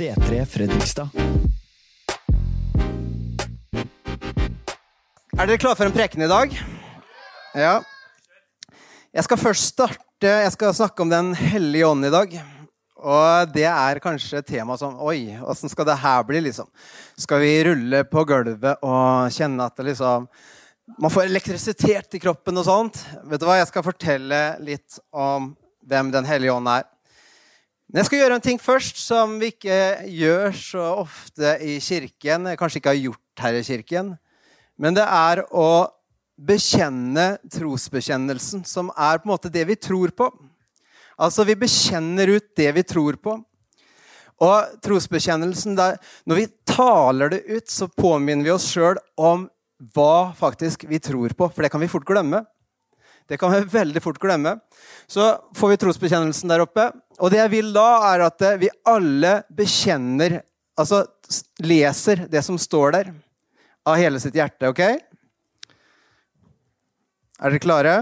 C3 Fredrikstad. Er dere klare for en preken i dag? Ja. Jeg skal først starte Jeg skal snakke om Den hellige ånd i dag. Og det er kanskje et tema som Oi, åssen skal det her bli, liksom? Skal vi rulle på gulvet og kjenne at det liksom Man får elektrisitet i kroppen og sånt? Vet du hva, jeg skal fortelle litt om hvem Den hellige ånd er. Men jeg skal gjøre en ting først som vi ikke gjør så ofte i kirken. Kanskje ikke har gjort her i kirken. Men det er å bekjenne trosbekjennelsen, som er på en måte det vi tror på. Altså, vi bekjenner ut det vi tror på. Og trosbekjennelsen der, Når vi taler det ut, så påminner vi oss sjøl om hva faktisk vi tror på. For det kan vi fort glemme. Det kan vi veldig fort glemme. Så får vi trosbekjennelsen der oppe. Og det jeg vil da, er at vi alle bekjenner, altså leser det som står der, av hele sitt hjerte. Ok? Er dere klare?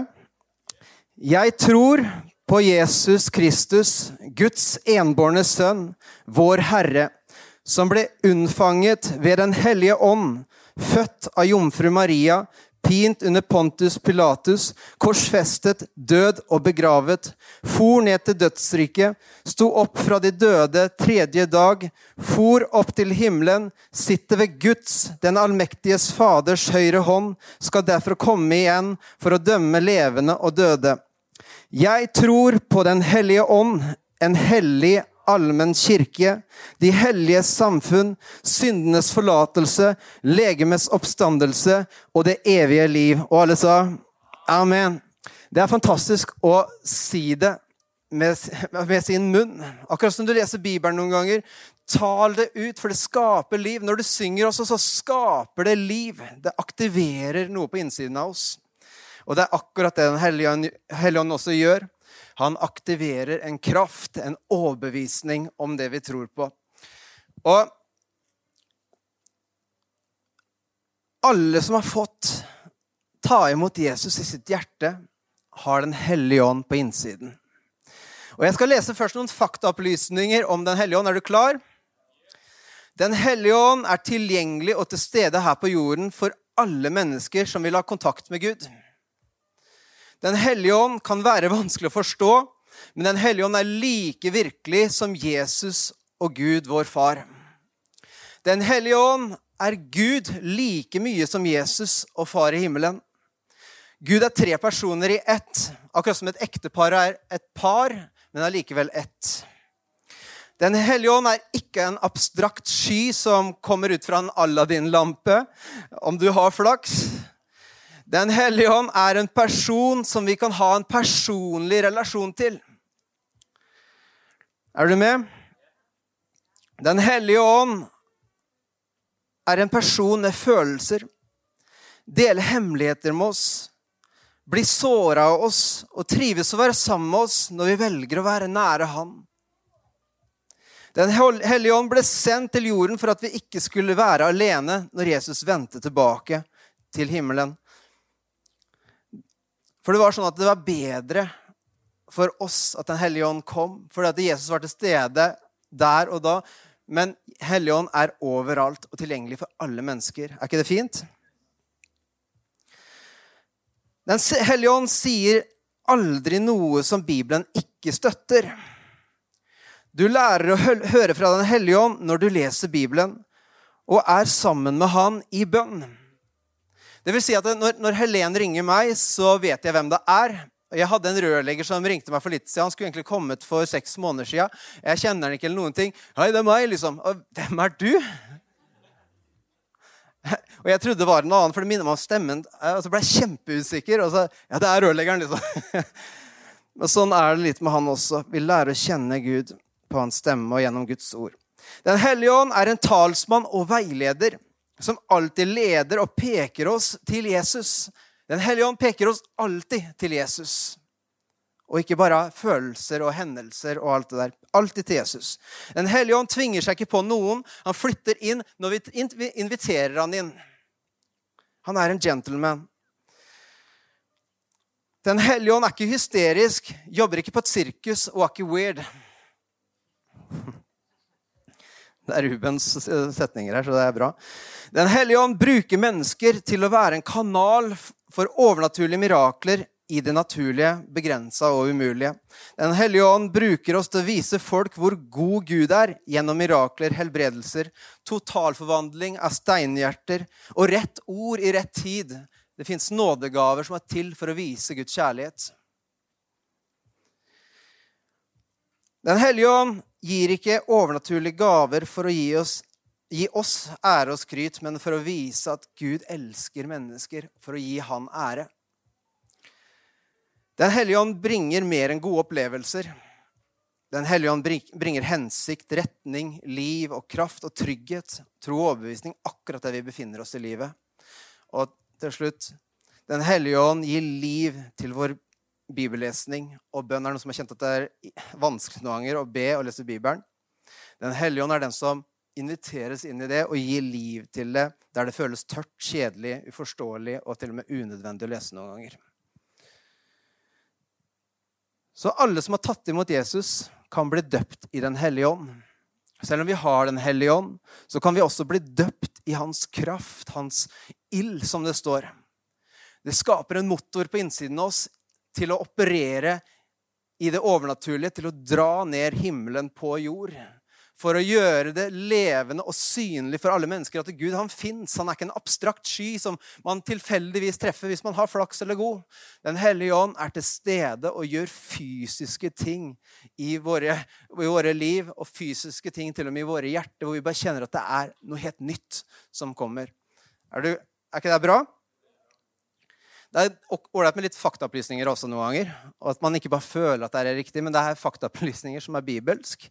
Jeg tror på Jesus Kristus, Guds enbårne sønn, vår Herre, som ble unnfanget ved Den hellige ånd, født av jomfru Maria, pint under Pontus Pilatus, korsfestet, død og begravet, for ned til dødsriket, sto opp fra de døde tredje dag, for opp til himmelen, sitter ved Guds, den allmektiges Faders høyre hånd, skal derfor komme igjen for å dømme levende og døde. Jeg tror på Den hellige ånd, en hellig allmenn kirke, de helliges samfunn, syndenes forlatelse, legemes oppstandelse og det evige liv. Og alle sa amen. Det er fantastisk å si det med, med sin munn. Akkurat som du leser Bibelen noen ganger. Tal det ut, for det skaper liv. Når du synger også, så skaper det liv. Det aktiverer noe på innsiden av oss. Og det er akkurat det Den hellige ånd også gjør. Han aktiverer en kraft, en overbevisning om det vi tror på. Og alle som har fått ta imot Jesus i sitt hjerte, har Den hellige ånd på innsiden. Og Jeg skal lese først noen faktaopplysninger om Den hellige ånd. Er du klar? Den hellige ånd er tilgjengelig og til stede her på jorden for alle mennesker som vil ha kontakt med Gud. Den hellige ånd kan være vanskelig å forstå, men Den hellige ånd er like virkelig som Jesus og Gud, vår far. Den hellige ånd er Gud like mye som Jesus og Far i himmelen. Gud er tre personer i ett, akkurat som et ektepar er et par, men allikevel ett. Den hellige ånd er ikke en abstrakt sky som kommer ut fra en Aladdin-lampe, om du har flaks. Den hellige ånd er en person som vi kan ha en personlig relasjon til. Er du med? Den hellige ånd er en person med følelser. Deler hemmeligheter med oss. Blir såra av oss og trives å være sammen med oss når vi velger å være nære Han. Den hellige ånd ble sendt til jorden for at vi ikke skulle være alene når Jesus vendte tilbake til himmelen. For det var sånn at det var bedre for oss at Den hellige ånd kom, fordi at Jesus var til stede der og da. Men Helligånd er overalt og tilgjengelig for alle mennesker. Er ikke det fint? Den hellige ånd sier aldri noe som Bibelen ikke støtter. Du lærer å høre fra Den hellige ånd når du leser Bibelen og er sammen med Han i bønn. Det vil si at når, når Helen ringer meg, så vet jeg hvem det er. Jeg hadde en rørlegger som ringte meg for litt siden. Han skulle egentlig kommet for seks måneder siden. Jeg kjenner han ikke eller noen ting. Hei, det er meg, liksom. Og hvem er du? Og jeg trodde det var en annen, for det minner meg om stemmen. Og så ble jeg kjempeusikker. Og så, ja, det er rørleggeren, liksom. Men sånn er det litt med han også. Vi lærer å kjenne Gud på hans stemme og gjennom Guds ord. Den hellige ånd er en talsmann og veileder som alltid leder og peker oss til Jesus. Den hellige ånd peker oss alltid til Jesus. Og ikke bare følelser og hendelser og alt det der. Alltid til Jesus. Den hellige ånd tvinger seg ikke på noen. Han flytter inn når vi inviterer han inn. Han er en gentleman. Den hellige ånd er ikke hysterisk, jobber ikke på et sirkus og er ikke weird. Det er Rubens setninger her, så det er bra. Den hellige ånd bruker mennesker til å være en kanal for overnaturlige mirakler i det naturlige, begrensa og umulige. Den hellige ånd bruker oss til å vise folk hvor god Gud er, gjennom mirakler, helbredelser, totalforvandling av steinhjerter og rett ord i rett tid. Det fins nådegaver som er til for å vise Guds kjærlighet. Den hellige ånd gir ikke overnaturlige gaver for å gi oss, gi oss ære og skryt, men for å vise at Gud elsker mennesker, for å gi Han ære. Den hellige ånd bringer mer enn gode opplevelser. Den hellige ånd bringer hensikt, retning, liv og kraft og trygghet, tro og overbevisning akkurat der vi befinner oss i livet. Og til slutt Den hellige ånd gir liv til vår bibellesning og bønn. Er noen som har kjent at det er vanskelig noen ganger å be og lese Bibelen? Den hellige ånd er den som inviteres inn i det og gir liv til det der det føles tørt, kjedelig, uforståelig og til og med unødvendig å lese noen ganger. Så alle som har tatt imot Jesus, kan bli døpt i Den hellige ånd. Selv om vi har Den hellige ånd, så kan vi også bli døpt i hans kraft, hans ild, som det står. Det skaper en motor på innsiden av oss til å operere i det overnaturlige, til å dra ned himmelen på jord for å gjøre det levende og synlig for alle mennesker at Gud han fins. Han er ikke en abstrakt sky som man tilfeldigvis treffer hvis man har flaks eller god. Den hellige ånd er til stede og gjør fysiske ting i våre, i våre, liv, og fysiske ting til og med i våre hjerter, hvor vi bare kjenner at det er noe helt nytt som kommer. Er, du, er ikke det bra? Det er ålreit med litt faktaopplysninger også noen ganger. Og at man ikke bare føler at det er riktig, men det er faktaopplysninger som er bibelsk.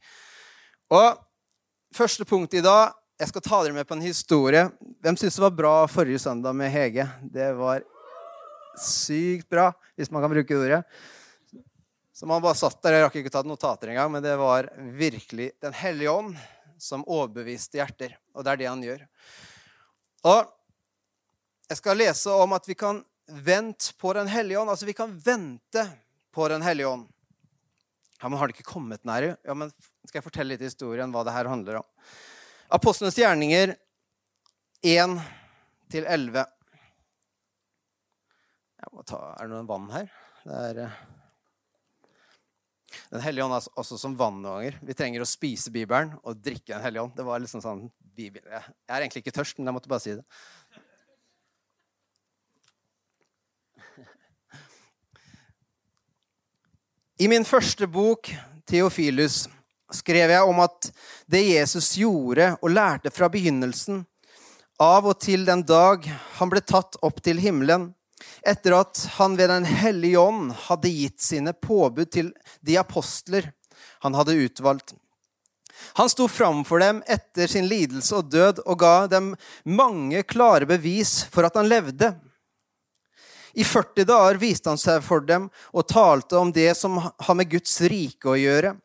Og første punkt i dag Jeg skal ta dere med på en historie. Hvem syns det var bra forrige søndag med Hege? Det var sykt bra, hvis man kan bruke ordet. Så man bare satt der. Jeg rakk ikke tatt notater engang, men det var virkelig Den hellige ånd som overbeviste hjerter. Og det er det han gjør. Og jeg skal lese om at vi kan vente på Den hellige ånd. Altså, vi kan vente på Den hellige ånd. Ja, men Har det ikke kommet nær? Ja, men Skal jeg fortelle litt historien hva det her handler om? Apostlenes gjerninger 1 til 11. Jeg må ta, Er det noen vann her? Det er eh, Den hellige ånd er også som vann noen ganger. Vi trenger å spise Bibelen og drikke Den hellige ånd. Det var liksom sånn. Jeg er egentlig ikke tørst, men jeg måtte bare si det. I min første bok, Theofilus, skrev jeg om at det Jesus gjorde og lærte fra begynnelsen, av og til den dag han ble tatt opp til himmelen, etter at han ved Den hellige ånd hadde gitt sine påbud til de apostler han hadde utvalgt. Han sto framfor dem etter sin lidelse og død og ga dem mange klare bevis for at han levde. I 40 dager viste han seg for dem og talte om det som har med Guds rike å gjøre.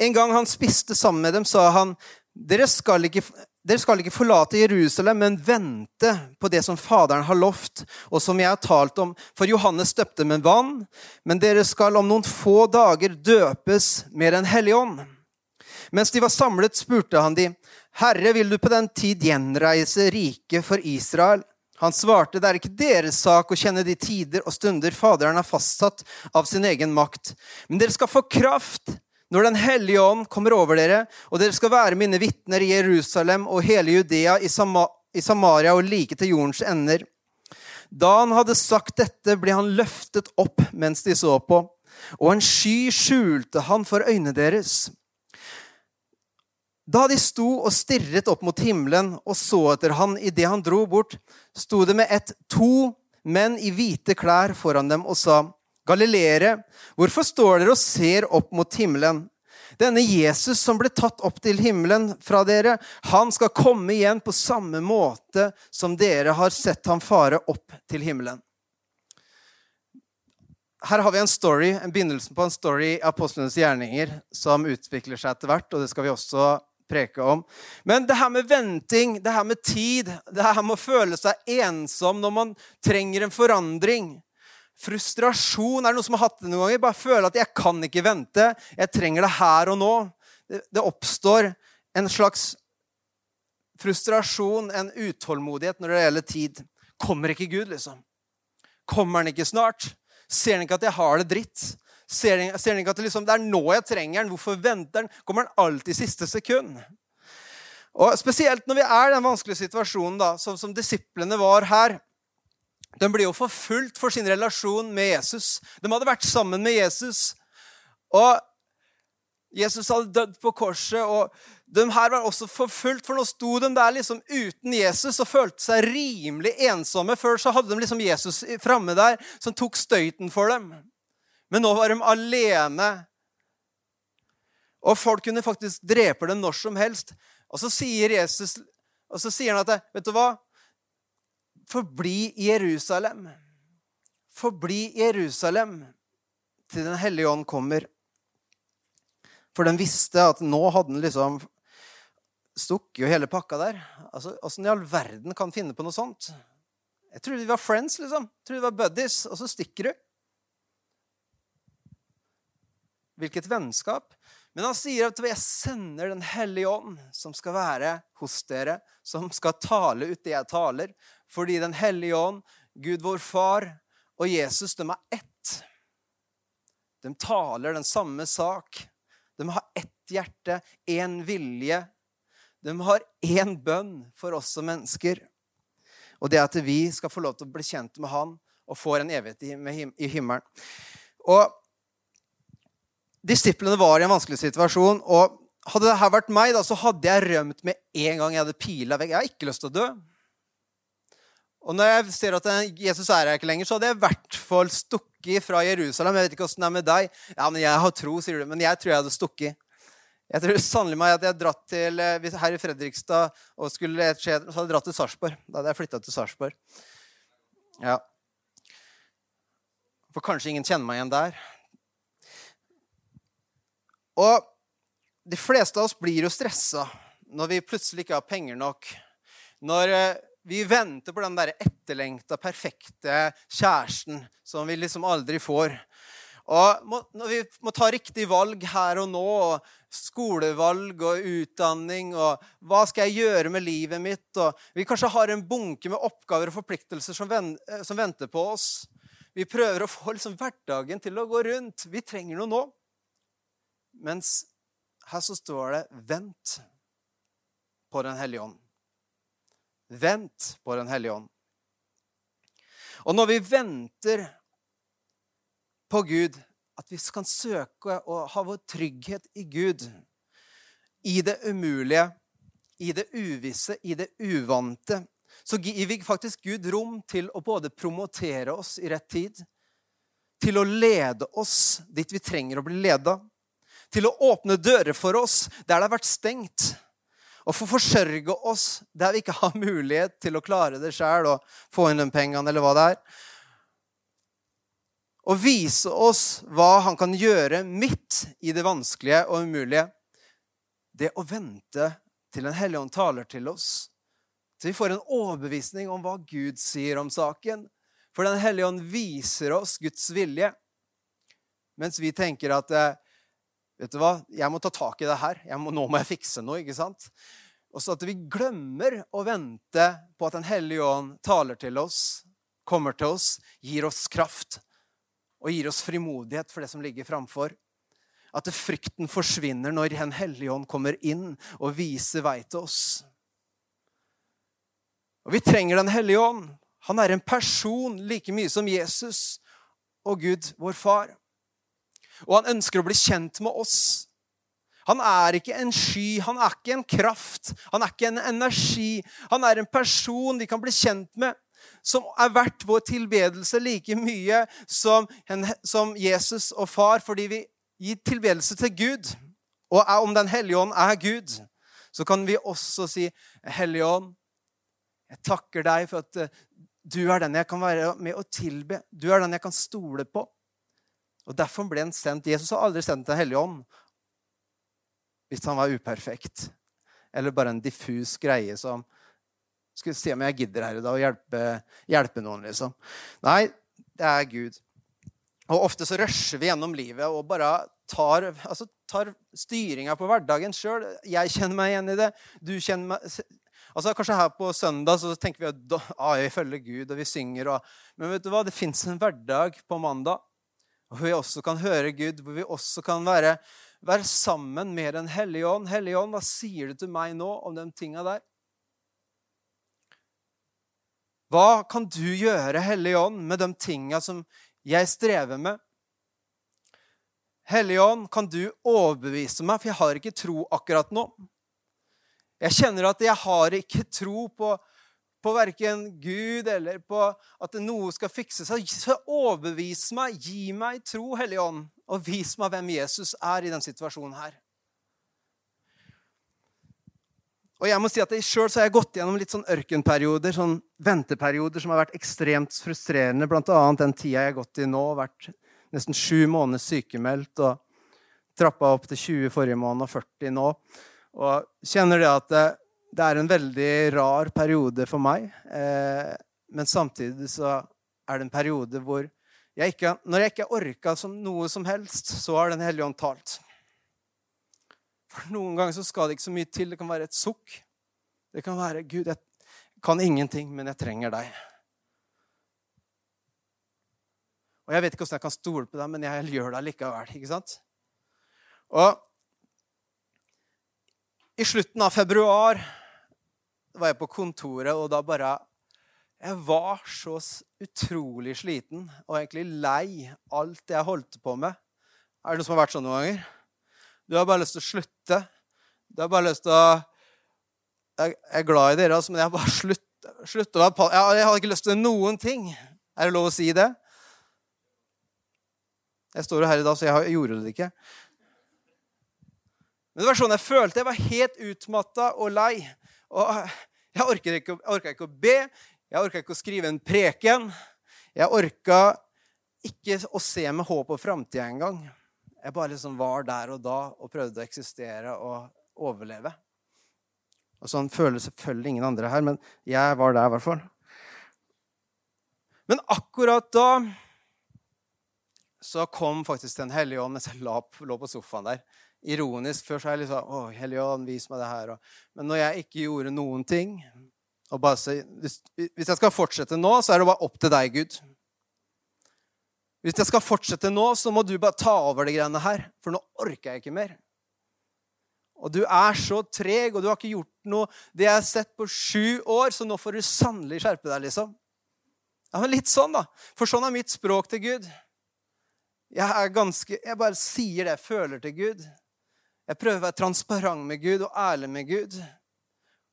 En gang han spiste sammen med dem, sa han, dere skal ikke, dere skal ikke forlate Jerusalem, men vente på det som Faderen har lovt, og som jeg har talt om. For Johannes døpte med vann, men dere skal om noen få dager døpes med Den hellige ånd. Mens de var samlet, spurte han de, Herre, vil du på den tid gjenreise riket for Israel? Han svarte, det er ikke deres sak å kjenne de tider og stunder Faderen har fastsatt av sin egen makt. Men dere skal få kraft når Den hellige ånd kommer over dere, og dere skal være mine vitner i Jerusalem og hele Judea, i, Sama i Samaria og like til jordens ender. Da han hadde sagt dette, ble han løftet opp mens de så på, og en sky skjulte han for øynene deres. Da de sto og stirret opp mot himmelen og så etter han idet han dro bort, sto det med ett to menn i hvite klær foran dem og sa, Galileere, hvorfor står dere og ser opp mot himmelen? Denne Jesus som ble tatt opp til himmelen fra dere, han skal komme igjen på samme måte som dere har sett ham fare opp til himmelen. Her har vi en story, en begynnelsen på en story i apostlenes gjerninger som utvikler seg etter hvert, og det skal vi også preke om. Men det her med venting, det her med tid, det her med å føle seg ensom når man trenger en forandring Frustrasjon Er det noen som har hatt det noen ganger? Bare føle at 'jeg kan ikke vente', 'jeg trenger det her og nå'. Det, det oppstår en slags frustrasjon, en utålmodighet når det gjelder tid. Kommer ikke Gud, liksom? Kommer han ikke snart? Ser han ikke at jeg har det dritt? Ser han, ikke at det, liksom, det er nå jeg trenger han? Hvorfor venter han? Kommer han alltid i siste sekund? Og Spesielt når vi er i den vanskelige situasjonen, da, som, som disiplene var her. De ble jo forfulgt for sin relasjon med Jesus. De hadde vært sammen med Jesus. Og Jesus hadde dødd på korset, og de her var også forfulgt, for nå sto de der liksom uten Jesus og følte seg rimelig ensomme. Før så hadde de liksom Jesus framme der som tok støyten for dem. Men nå var de alene. Og folk kunne faktisk drepe dem når som helst. Og så sier Jesus og så sier han at vet du hva? Forbli i Jerusalem. Forbli i Jerusalem til Den hellige ånd kommer. For den visste at nå hadde den liksom stukket jo hele pakka der. Altså, Åssen i all verden kan finne på noe sånt? Jeg trodde vi var friends, liksom. Jeg trodde vi var buddies, og så stikker du. Hvilket vennskap. Men han sier at jeg sender Den hellige ånd, som skal være hos dere, som skal tale ut det jeg taler. Fordi Den hellige ånd, Gud vår far og Jesus, de er ett. De taler den samme sak. De har ett hjerte, én vilje. De har én bønn for oss som mennesker. Og det at vi skal få lov til å bli kjent med Han og få en evighet i himmelen. Og Disiplene var i en vanskelig situasjon. og Hadde dette vært meg, da, så hadde jeg rømt med en gang jeg hadde pila vekk. Jeg har ikke lyst til å dø. Og når jeg ser at Jesus er her ikke lenger, så hadde jeg i hvert fall stukket fra Jerusalem. Jeg vet ikke åssen det er med deg. Ja, men jeg har tro, sier du. Men jeg tror jeg hadde stukket. Jeg tror sannelig meg at jeg hadde dratt til eh, her i Fredrikstad og skulle skje, så hadde jeg dratt til Sarpsborg. Da hadde jeg flytta til Sarpsborg. Ja. For kanskje ingen kjenner meg igjen der. Og de fleste av oss blir jo stressa når vi plutselig ikke har penger nok. Når eh, vi venter på den der etterlengta, perfekte kjæresten som vi liksom aldri får. Og når vi må ta riktig valg her og nå, og skolevalg og utdanning og Hva skal jeg gjøre med livet mitt? Og vi kanskje har en bunke med oppgaver og forpliktelser som, eh, som venter på oss. Vi prøver å få liksom hverdagen til å gå rundt. Vi trenger noe nå. Mens her så står det 'vent på Den hellige ånd'. Vent på Den hellige ånd. Og når vi venter på Gud, at vi kan søke å ha vår trygghet i Gud, i det umulige, i det uvisse, i det uvante, så gir vi faktisk Gud rom til å både promotere oss i rett tid, til å lede oss dit vi trenger å bli leda, til å åpne dører for oss der det har vært stengt og få forsørge oss der vi ikke har mulighet til å klare det sjøl og få inn de pengene, eller hva det er. Og vise oss hva han kan gjøre midt i det vanskelige og umulige. Det å vente til Den hellige ånd taler til oss. Så vi får en overbevisning om hva Gud sier om saken. For Den hellige ånd viser oss Guds vilje. Mens vi tenker at eh, Vet du hva? Jeg må ta tak i det her. Må, nå må jeg fikse noe. ikke sant? Og så at vi glemmer å vente på at Den hellige ånd taler til oss, kommer til oss, gir oss kraft og gir oss frimodighet for det som ligger framfor. At frykten forsvinner når Den hellige ånd kommer inn og viser vei til oss. Og Vi trenger Den hellige ånd. Han er en person like mye som Jesus og Gud, vår far og han ønsker å bli kjent med oss. Han er ikke en sky, han er ikke en kraft, han er ikke en energi. Han er en person de kan bli kjent med, som er verdt vår tilbedelse like mye som, som Jesus og far, fordi vi gir tilbedelse til Gud. Og om Den hellige ånd er Gud, så kan vi også si, Hellige ånd, jeg takker deg for at eh, du er den jeg kan være med å tilbe. Du er den jeg kan stole på. Og Derfor ble han sendt. Jesus har aldri sendt Den hellige ånd hvis han var uperfekt. Eller bare en diffus greie som Skal se om jeg gidder her i dag å hjelpe, hjelpe noen, liksom. Nei, det er Gud. Og ofte så rusher vi gjennom livet og bare tar, altså, tar styringa på hverdagen sjøl. Jeg kjenner meg igjen i det. Du kjenner meg Altså Kanskje her på søndag så tenker vi at vi følger Gud, og vi synger. Og, men vet du hva? det fins en hverdag på mandag hvor vi også kan høre Gud, hvor vi også kan være, være sammen med Den hellige ånd. Hellige ånd, hva sier du til meg nå om de tinga der? Hva kan du gjøre, Hellige Ånd, med de tinga som jeg strever med? Hellige Ånd, kan du overbevise meg, for jeg har ikke tro akkurat nå. Jeg kjenner at jeg har ikke tro på, på verken Gud eller på at noe skal fikse seg. Så overbevis meg, gi meg tro, Hellige Ånd, og vis meg hvem Jesus er i denne situasjonen her. Og jeg må si at Sjøl har jeg gått gjennom litt sånn ørkenperioder, sånn venteperioder som har vært ekstremt frustrerende. Annet den tida jeg har gått i nå. Vært nesten sju måneder sykemeldt og trappa opp til 20 forrige måned og 40 nå. Og kjenner det at det, er en veldig rar periode for meg. Eh, men samtidig så er det en periode hvor jeg ikke, når jeg ikke orka som noe som helst, så har Den hellige ånd talt. For noen ganger så skal det ikke så mye til. Det kan være et sukk. Det kan være 'Gud, jeg kan ingenting, men jeg trenger deg'. Og Jeg vet ikke hvordan jeg kan stole på deg, men jeg gjør det likevel. ikke sant? Og i slutten av februar var jeg på kontoret, og da bare Jeg var så utrolig sliten og egentlig lei alt jeg holdt på med. Er det noe som har vært sånn noen ganger? Du har bare lyst til å slutte. Du har bare lyst til å Jeg er glad i dere, altså, men jeg har bare slutt, slutt å være Jeg har ikke lyst til noen ting. Er det lov å si det? Jeg står jo her i dag, så jeg gjorde det ikke. Men det var sånn jeg følte. Jeg var helt utmatta og lei. Og jeg orka ikke, ikke, å be. Jeg orka ikke å skrive en preken. Jeg orka ikke å se med håp på framtida engang. Jeg bare liksom var der og da og prøvde å eksistere og overleve. Og Sånn føler selvfølgelig ingen andre her, men jeg var der i hvert fall. Men akkurat da så kom faktisk Den hellige ånd mens jeg lå på sofaen der. Ironisk. Før så er jeg liksom Å, Hellige ånd, vis meg det her. Men når jeg ikke gjorde noen ting og bare, Hvis jeg skal fortsette nå, så er det bare opp til deg, Gud. Hvis jeg skal fortsette nå, så må du bare ta over de greiene her. For nå orker jeg ikke mer. Og du er så treg, og du har ikke gjort noe det jeg har sett på sju år, så nå får du sannelig skjerpe deg, liksom. Ja, men Litt sånn, da. For sånn er mitt språk til Gud. Jeg er ganske, jeg bare sier det jeg føler til Gud. Jeg prøver å være transparent med Gud og ærlig med Gud.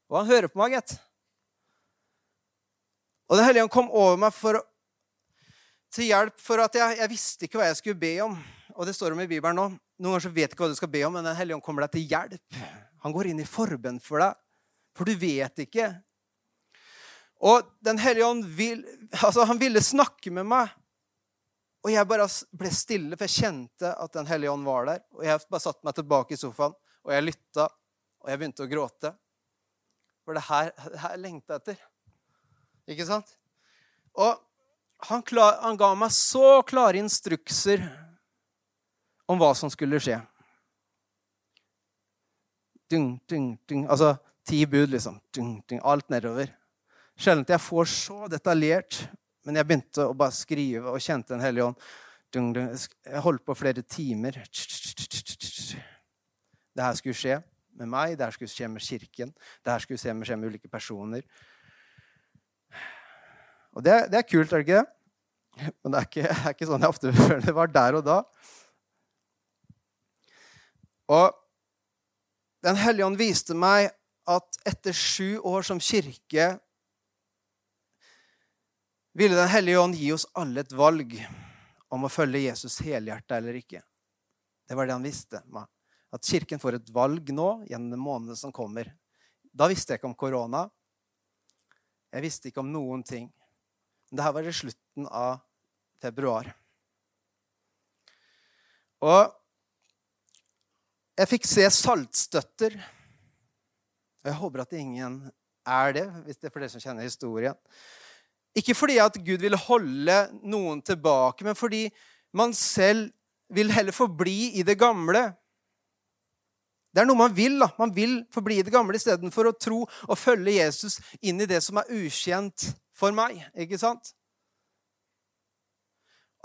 Og han hører på meg, gitt. Og Den hellige ånd kom over meg for til hjelp for at jeg, jeg, visste ikke hva jeg skulle be om. Og det står om i Bibelen nå. Noen ganger så vet du ikke hva du skal be om, men Den hellige ånd kommer deg til hjelp. Han går inn i forbønn for deg, for du vet ikke. Og Den hellige ånd vil, altså, han ville snakke med meg. Og jeg bare ble stille, for jeg kjente at Den hellige ånd var der. Og jeg bare satte meg tilbake i sofaen, og jeg lytta, og jeg begynte å gråte. For det her, det her lengta etter. Ikke sant? Og han, klar, han ga meg så klare instrukser om hva som skulle skje. Dung, dung, dung. Altså ti bud, liksom. Dung, dung. Alt nedover. Sjelden jeg får så detaljert, men jeg begynte å bare skrive og kjente Den hellige ånd. Jeg holdt på flere timer. Det her skulle skje med meg, det her skulle skje med kirken, det her skulle skje med ulike personer. Og det, det, er kult, er det ikke det? Men det er ikke, er ikke sånn jeg ofte føler det var der og da. Og Den hellige ånd viste meg at etter sju år som kirke ville Den hellige ånd gi oss alle et valg om å følge Jesus helhjerta eller ikke. Det var det han visste. At Kirken får et valg nå gjennom den måneden som kommer. Da visste jeg ikke om korona. Jeg visste ikke om noen ting. Men dette var i slutten av februar. Og jeg fikk se saltstøtter. Og jeg håper at ingen er det, hvis det er for dere som kjenner historien. Ikke fordi at Gud vil holde noen tilbake, men fordi man selv vil heller forbli i det gamle. Det er noe man vil. da. Man vil forbli det gamle istedenfor å tro og følge Jesus inn i det som er ukjent for meg. Ikke sant?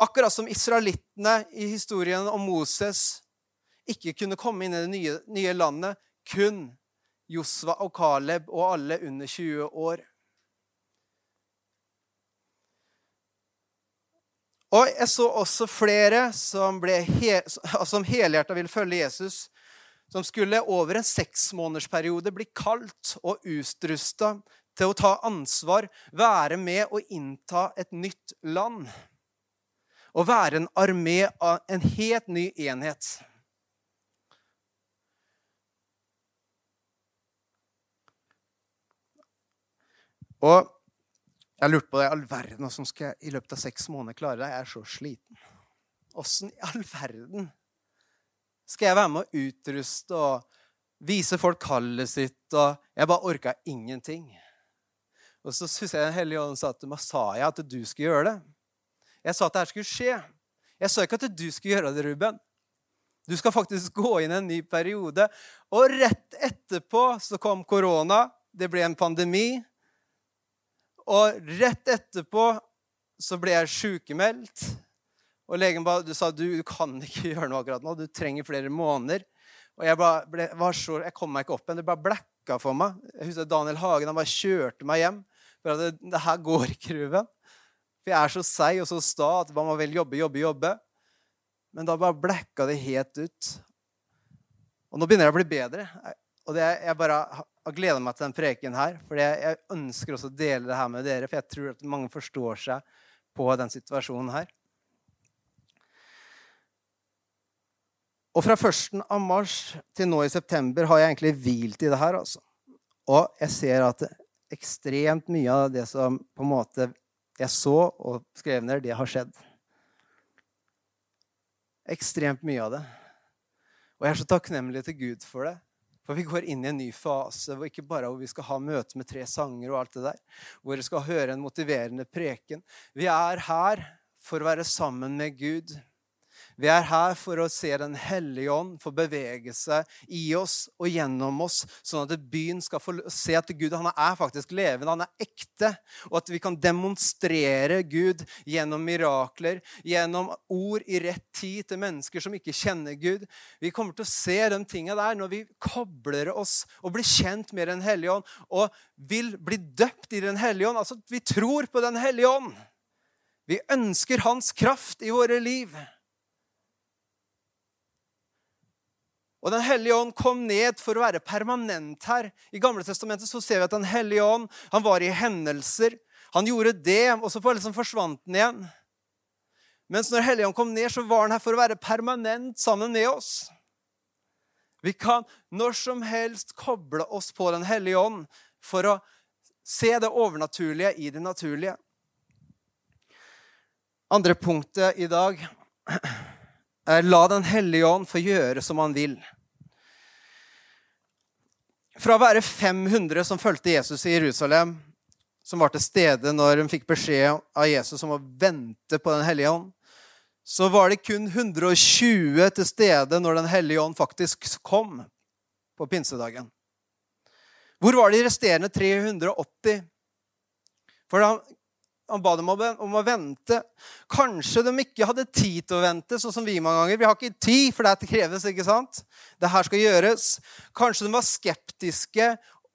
Akkurat som israelittene i historien om Moses ikke kunne komme inn i det nye, nye landet, kun Josva og Caleb og alle under 20 år. Og jeg så også flere som, he, som helhjerta ville følge Jesus, som skulle over en seksmånedersperiode bli kalt og utrusta til å ta ansvar, være med og innta et nytt land. Og være en armé av en helt ny enhet. Og jeg lurte på det, all verden, hvordan skal jeg i løpet av seks måneder klare det? Jeg er så sliten. Åssen i all verden skal jeg være med å utruste og vise folk kallet sitt? Og jeg bare orka ingenting. Og så syns jeg Den hellige ånd sa til meg jeg at du skulle gjøre det. Jeg sa at det her skulle skje. Jeg sa ikke at du skulle gjøre det, Ruben. Du skal faktisk gå inn en ny periode. Og rett etterpå så kom korona. Det ble en pandemi. Og rett etterpå så ble jeg sykemeldt. Og legen ba, du sa du, du kan ikke gjøre noe akkurat nå. Du trenger flere måneder. Og jeg, bare ble, var så, jeg kom meg ikke opp igjen. Det bare blacka for meg. Jeg husker Daniel Hagen han bare kjørte meg hjem. For at det, det her går ikke, Ruben. For jeg er så seig og så sta at man må vel jobbe, jobbe, jobbe. Men da bare blacka det helt ut. Og nå begynner jeg å bli bedre. Og det, jeg bare har gleda meg til den preken her. For jeg, ønsker også å dele det her med dere, for jeg tror at mange forstår seg på den situasjonen her. Og fra 1. av mars til nå i september har jeg egentlig hvilt i det her. altså. Og jeg ser at ekstremt mye av det som på en måte jeg så og skrev ned, det har skjedd. Ekstremt mye av det. Og jeg er så takknemlig til Gud for det. For vi går inn i en ny fase hvor ikke bare hvor vi skal ha møte med tre sanger, og alt det der, hvor vi skal høre en motiverende preken. Vi er her for å være sammen med Gud. Vi er her for å se Den hellige ånd få bevege seg i oss og gjennom oss, sånn at byen skal få se at Gud han er faktisk levende, han er ekte, og at vi kan demonstrere Gud gjennom mirakler, gjennom ord i rett tid til mennesker som ikke kjenner Gud. Vi kommer til å se de tingene der når vi kobler oss og blir kjent med Den hellige ånd og vil bli døpt i Den hellige ånd. Altså, vi tror på Den hellige ånd. Vi ønsker hans kraft i våre liv. Og Den hellige ånd kom ned for å være permanent her. I Gamle testamentet så ser vi at Den hellige ånd han var i hendelser. Han gjorde det, og så liksom forsvant den igjen. Mens når Hellige ånd kom ned, så var han her for å være permanent sammen med oss. Vi kan når som helst koble oss på Den hellige ånd for å se det overnaturlige i det naturlige. Andre punktet i dag la Den hellige ånd få gjøre som han vil. Fra å være 500 som fulgte Jesus i Jerusalem, som var til stede når de fikk beskjed av Jesus om å vente på Den hellige ånd, så var det kun 120 til stede når Den hellige ånd faktisk kom på pinsedagen. Hvor var de resterende 380? For da han ba dem om å vente. Kanskje de ikke hadde tid til å vente, sånn som vi mange ganger. Vi har ikke tid, for det kreves. ikke sant? Det her skal gjøres. Kanskje de var skeptiske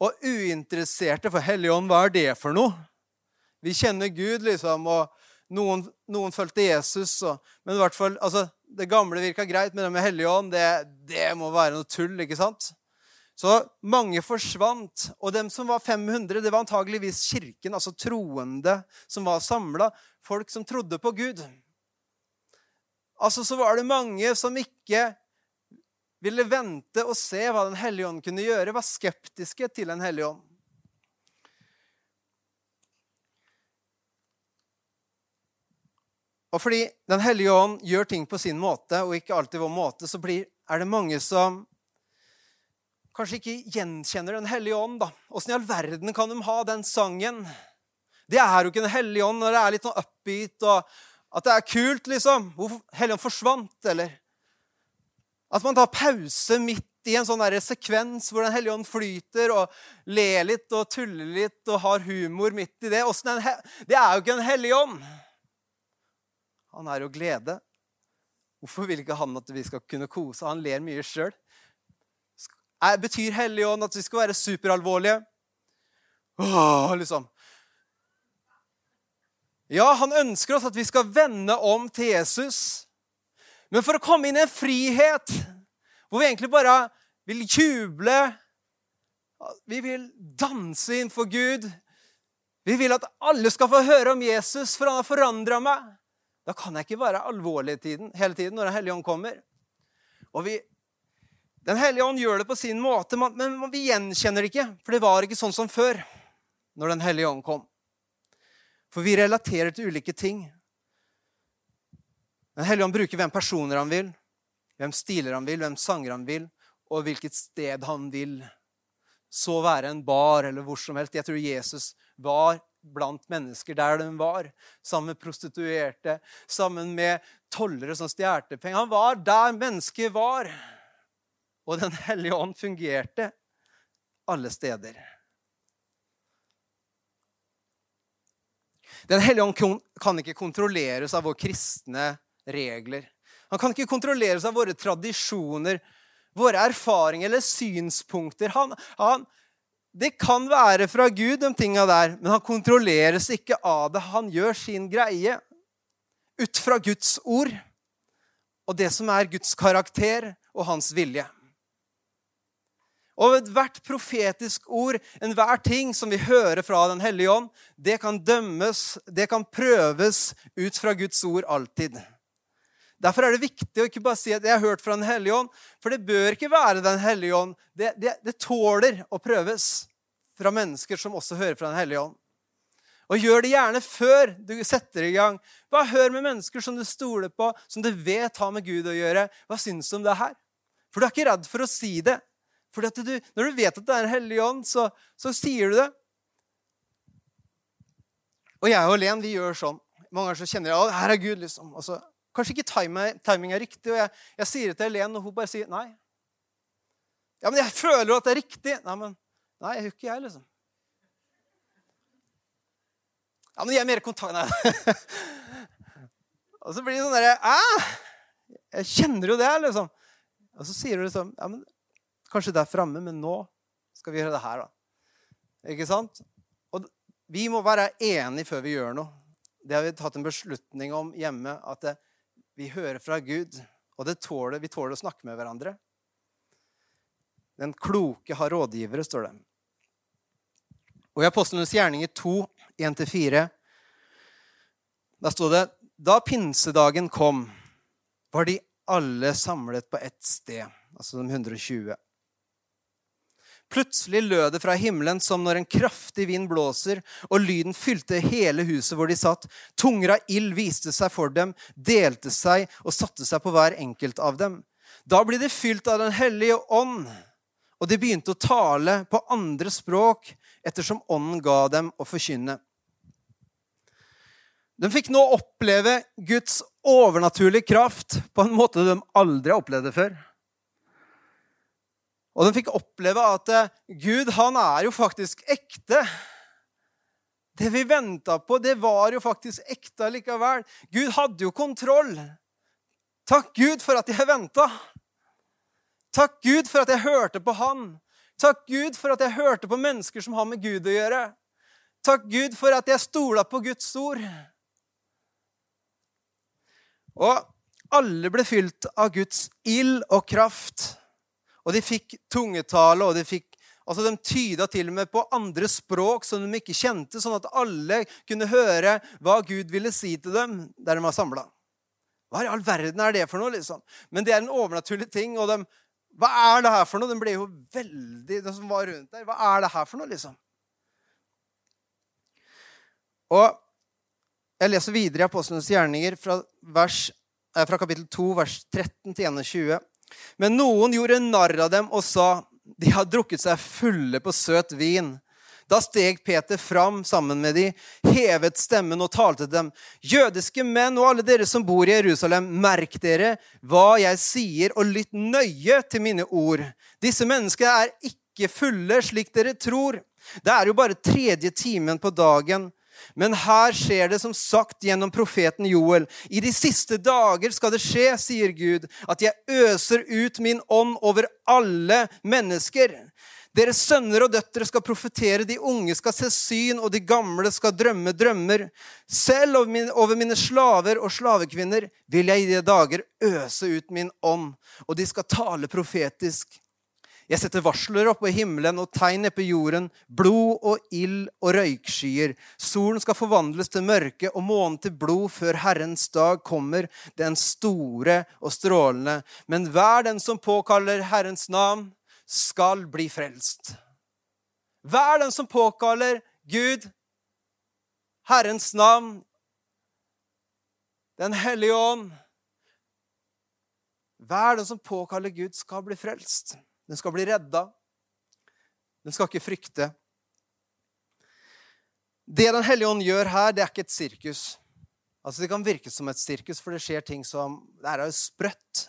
og uinteresserte, for Helligånd, hva er det for noe? Vi kjenner Gud, liksom, og noen, noen fulgte Jesus. Og, men i hvert fall, altså, det gamle virka greit, men det med Helligånd, det, det må være noe tull. ikke sant? Så mange forsvant. Og dem som var 500, det var antageligvis kirken, altså troende, som var samla. Folk som trodde på Gud. Altså så var det mange som ikke ville vente og se hva Den hellige ånd kunne gjøre, var skeptiske til Den hellige ånd. Og fordi Den hellige ånd gjør ting på sin måte, og ikke alltid vår måte, så blir, er det mange som kanskje ikke gjenkjenner Den hellige ånd. da. Åssen i all verden kan de ha den sangen? Det er jo ikke Den hellige ånd når det er litt sånn upbeat og at det er kult, liksom. Hvor Helligånd forsvant, eller? At man tar pause midt i en sånn der sekvens hvor Den hellige ånd flyter og ler litt og tuller litt og har humor midt i det. Det er jo ikke en hellig ånd. Han er jo glede. Hvorfor vil ikke han at vi skal kunne kose? Han ler mye sjøl. Betyr Hellig ånd at vi skal være superalvorlige? Åh, liksom. Ja, han ønsker oss at vi skal vende om til Jesus. Men for å komme inn i en frihet hvor vi egentlig bare vil juble Vi vil danse innenfor Gud. Vi vil at alle skal få høre om Jesus, for han har forandra meg. Da kan jeg ikke være alvorlig tiden, hele tiden når Den hellige ånd kommer. Og vi, Den hellige ånd gjør det på sin måte, men vi gjenkjenner det ikke. For det var ikke sånn som før, når Den hellige ånd kom. For vi relaterer til ulike ting. Den hellige ånd bruker hvem personer han vil, hvem stiler han vil, hvem sanger han vil, og hvilket sted han vil. Så være en bar eller hvor som helst. Jeg tror Jesus var blant mennesker der de var. Sammen med prostituerte, sammen med tollere som stjal penger. Han var der mennesket var. Og Den hellige ånd fungerte alle steder. Den hellige ånd kan ikke kontrolleres av våre kristne regler. Han kan ikke kontrolleres av våre tradisjoner, våre erfaringer eller synspunkter. Han, han, det kan være fra Gud, de tinga der, men han kontrolleres ikke av det. Han gjør sin greie ut fra Guds ord og det som er Guds karakter og hans vilje. Og ethvert profetisk ord, enhver ting som vi hører fra Den hellige ånd, det kan dømmes, det kan prøves ut fra Guds ord alltid. Derfor er det viktig å ikke bare si at 'jeg har hørt fra Den hellige ånd', for det bør ikke være Den hellige ånd. Det, det, det tåler å prøves fra mennesker som også hører fra Den hellige ånd. Og gjør det gjerne før du setter i gang. Bare hør med mennesker som du stoler på, som du vet har med Gud å gjøre. Hva syns du om det her? For du er ikke redd for å si det. For når du vet at det er en hellig ånd, så, så, sier du det. Og jeg og Len vi gjør sånn. Mange ganger så kjenner jeg at her er Gud. liksom. Og så Kanskje ikke timing er riktig, og jeg, jeg sier det til Len, og hun bare sier nei. Ja, men jeg føler jo at det er riktig. Nei, men nei, jeg gjør ikke jeg, liksom. Ja, men jeg er mer kontakt... Nei. og så blir det sånn derre Jeg kjenner jo det, liksom. Og så sier du liksom Ja, men kanskje der framme, men nå skal vi gjøre det her, da. Ikke sant? Og vi må være enige før vi gjør noe. Det har vi tatt en beslutning om hjemme. at det, vi hører fra Gud, og tåler, vi tåler å snakke med hverandre. Den kloke har rådgivere, står det. Og i Apostlenes gjerninger 2, 1-4, da sto det Da pinsedagen kom, var de alle samlet på ett sted, altså de 120. Plutselig lød det fra himmelen som når en kraftig vind blåser, og lyden fylte hele huset hvor de satt. Tunger av ild viste seg for dem, delte seg og satte seg på hver enkelt av dem. Da ble de fylt av Den hellige ånd, og de begynte å tale på andre språk ettersom ånden ga dem å forkynne. De fikk nå oppleve Guds overnaturlige kraft på en måte de aldri har opplevd det før. Og de fikk oppleve at eh, Gud, han er jo faktisk ekte. Det vi venta på, det var jo faktisk ekte likevel. Gud hadde jo kontroll. Takk Gud for at jeg venta. Takk Gud for at jeg hørte på Han. Takk Gud for at jeg hørte på mennesker som har med Gud å gjøre. Takk Gud for at jeg stola på Guds ord. Og alle ble fylt av Guds ild og kraft. Og de fikk tungetale, og de fikk Altså, De tyda til og med på andre språk som de ikke kjente, sånn at alle kunne høre hva Gud ville si til dem der de var samla. Hva i all verden er det for noe? liksom? Men det er en overnaturlig ting. og de, Hva er det her for noe? De ble jo veldig, de som var rundt der. Hva er det her for noe, liksom? Og jeg leser videre i Apostlenes gjerninger fra, vers, eh, fra kapittel 2, vers 13 til 21. Men noen gjorde narr av dem og sa de har drukket seg fulle på søt vin. Da steg Peter fram sammen med de, hevet stemmen og talte til dem. Jødiske menn og alle dere som bor i Jerusalem, merk dere hva jeg sier, og lytt nøye til mine ord. Disse menneskene er ikke fulle slik dere tror. Det er jo bare tredje timen på dagen. Men her skjer det som sagt gjennom profeten Joel. I de siste dager skal det skje, sier Gud, at jeg øser ut min ånd over alle mennesker. Deres sønner og døtre skal profetere, de unge skal se syn, og de gamle skal drømme drømmer. Selv over mine slaver og slavekvinner vil jeg i de dager øse ut min ånd, og de skal tale profetisk. Jeg setter varsler oppe i himmelen og tegn nede på jorden, blod og ild og røykskyer. Solen skal forvandles til mørke og månen til blod før Herrens dag kommer, den store og strålende. Men hver den som påkaller Herrens navn, skal bli frelst. Hver den som påkaller Gud, Herrens navn, Den hellige ånd Hver den som påkaller Gud, skal bli frelst. Den skal bli redda. Den skal ikke frykte. Det Den hellige ånd gjør her, det er ikke et sirkus. Altså Det kan virke som et sirkus, for det skjer ting som Det er jo sprøtt.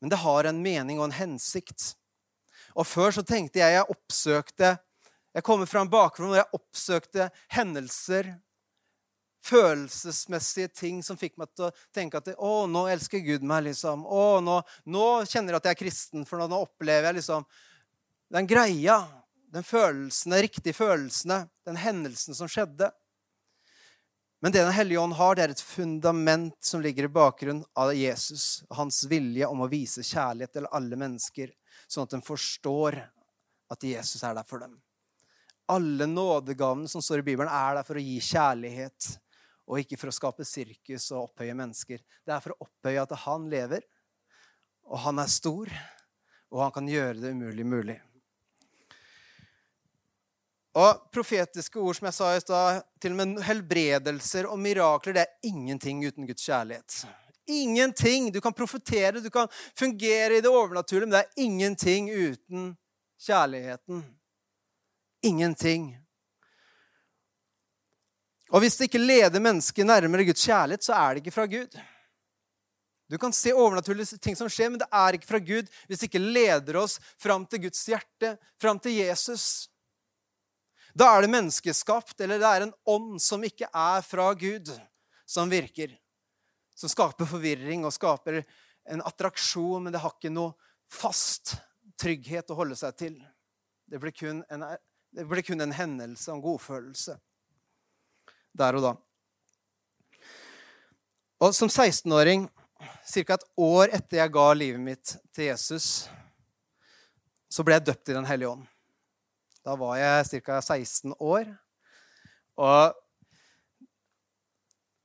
Men det har en mening og en hensikt. Og før så tenkte jeg jeg oppsøkte Jeg kommer fra en bakgrunn hvor jeg oppsøkte hendelser, følelsesmessige ting som fikk meg til å tenke at å, nå elsker Gud meg. liksom. Å, nå, nå kjenner jeg at jeg er kristen, for nå, nå opplever jeg liksom den greia, den følelsen, de riktige følelsene, den hendelsen som skjedde. Men det Den hellige ånd har, det er et fundament som ligger i bakgrunnen av Jesus og hans vilje om å vise kjærlighet til alle mennesker sånn at de forstår at Jesus er der for dem. Alle nådegavene som står i Bibelen, er der for å gi kjærlighet, og ikke for å skape sirkus og opphøye mennesker. Det er for å opphøye at han lever, og han er stor, og han kan gjøre det umulig mulig. Og Profetiske ord som jeg sa i stad, til og med helbredelser og mirakler, det er ingenting uten Guds kjærlighet. Ingenting. Du kan profetere, du kan fungere i det overnaturlige, men det er ingenting uten kjærligheten. Ingenting. Og hvis det ikke leder mennesket nærmere Guds kjærlighet, så er det ikke fra Gud. Du kan se overnaturlige ting som skjer, men det er ikke fra Gud hvis det ikke leder oss fram til Guds hjerte, fram til Jesus. Da er det menneskeskapt, eller det er en ånd som ikke er fra Gud, som virker som skaper forvirring og skaper en attraksjon, men det har ikke noe fast trygghet å holde seg til. Det blir kun en, blir kun en hendelse en godfølelse der og da. Og som 16-åring, ca. et år etter jeg ga livet mitt til Jesus, så ble jeg døpt i Den hellige ånd. Da var jeg ca. 16 år. Og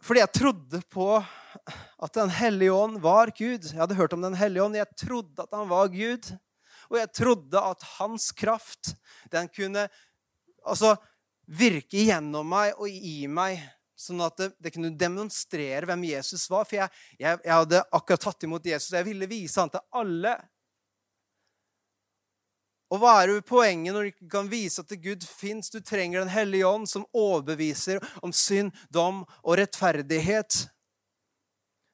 fordi jeg trodde på at Den hellige ånd var Gud. Jeg hadde hørt om Den hellige ånd. Jeg trodde at han var Gud. Og jeg trodde at hans kraft den kunne altså, virke gjennom meg og i meg, sånn at det, det kunne demonstrere hvem Jesus var. For jeg, jeg, jeg hadde akkurat tatt imot Jesus, og jeg ville vise han til alle. Og hva er poenget når du ikke kan vise at Gud fins? Du trenger Den hellige ånd, som overbeviser om synd, dom og rettferdighet.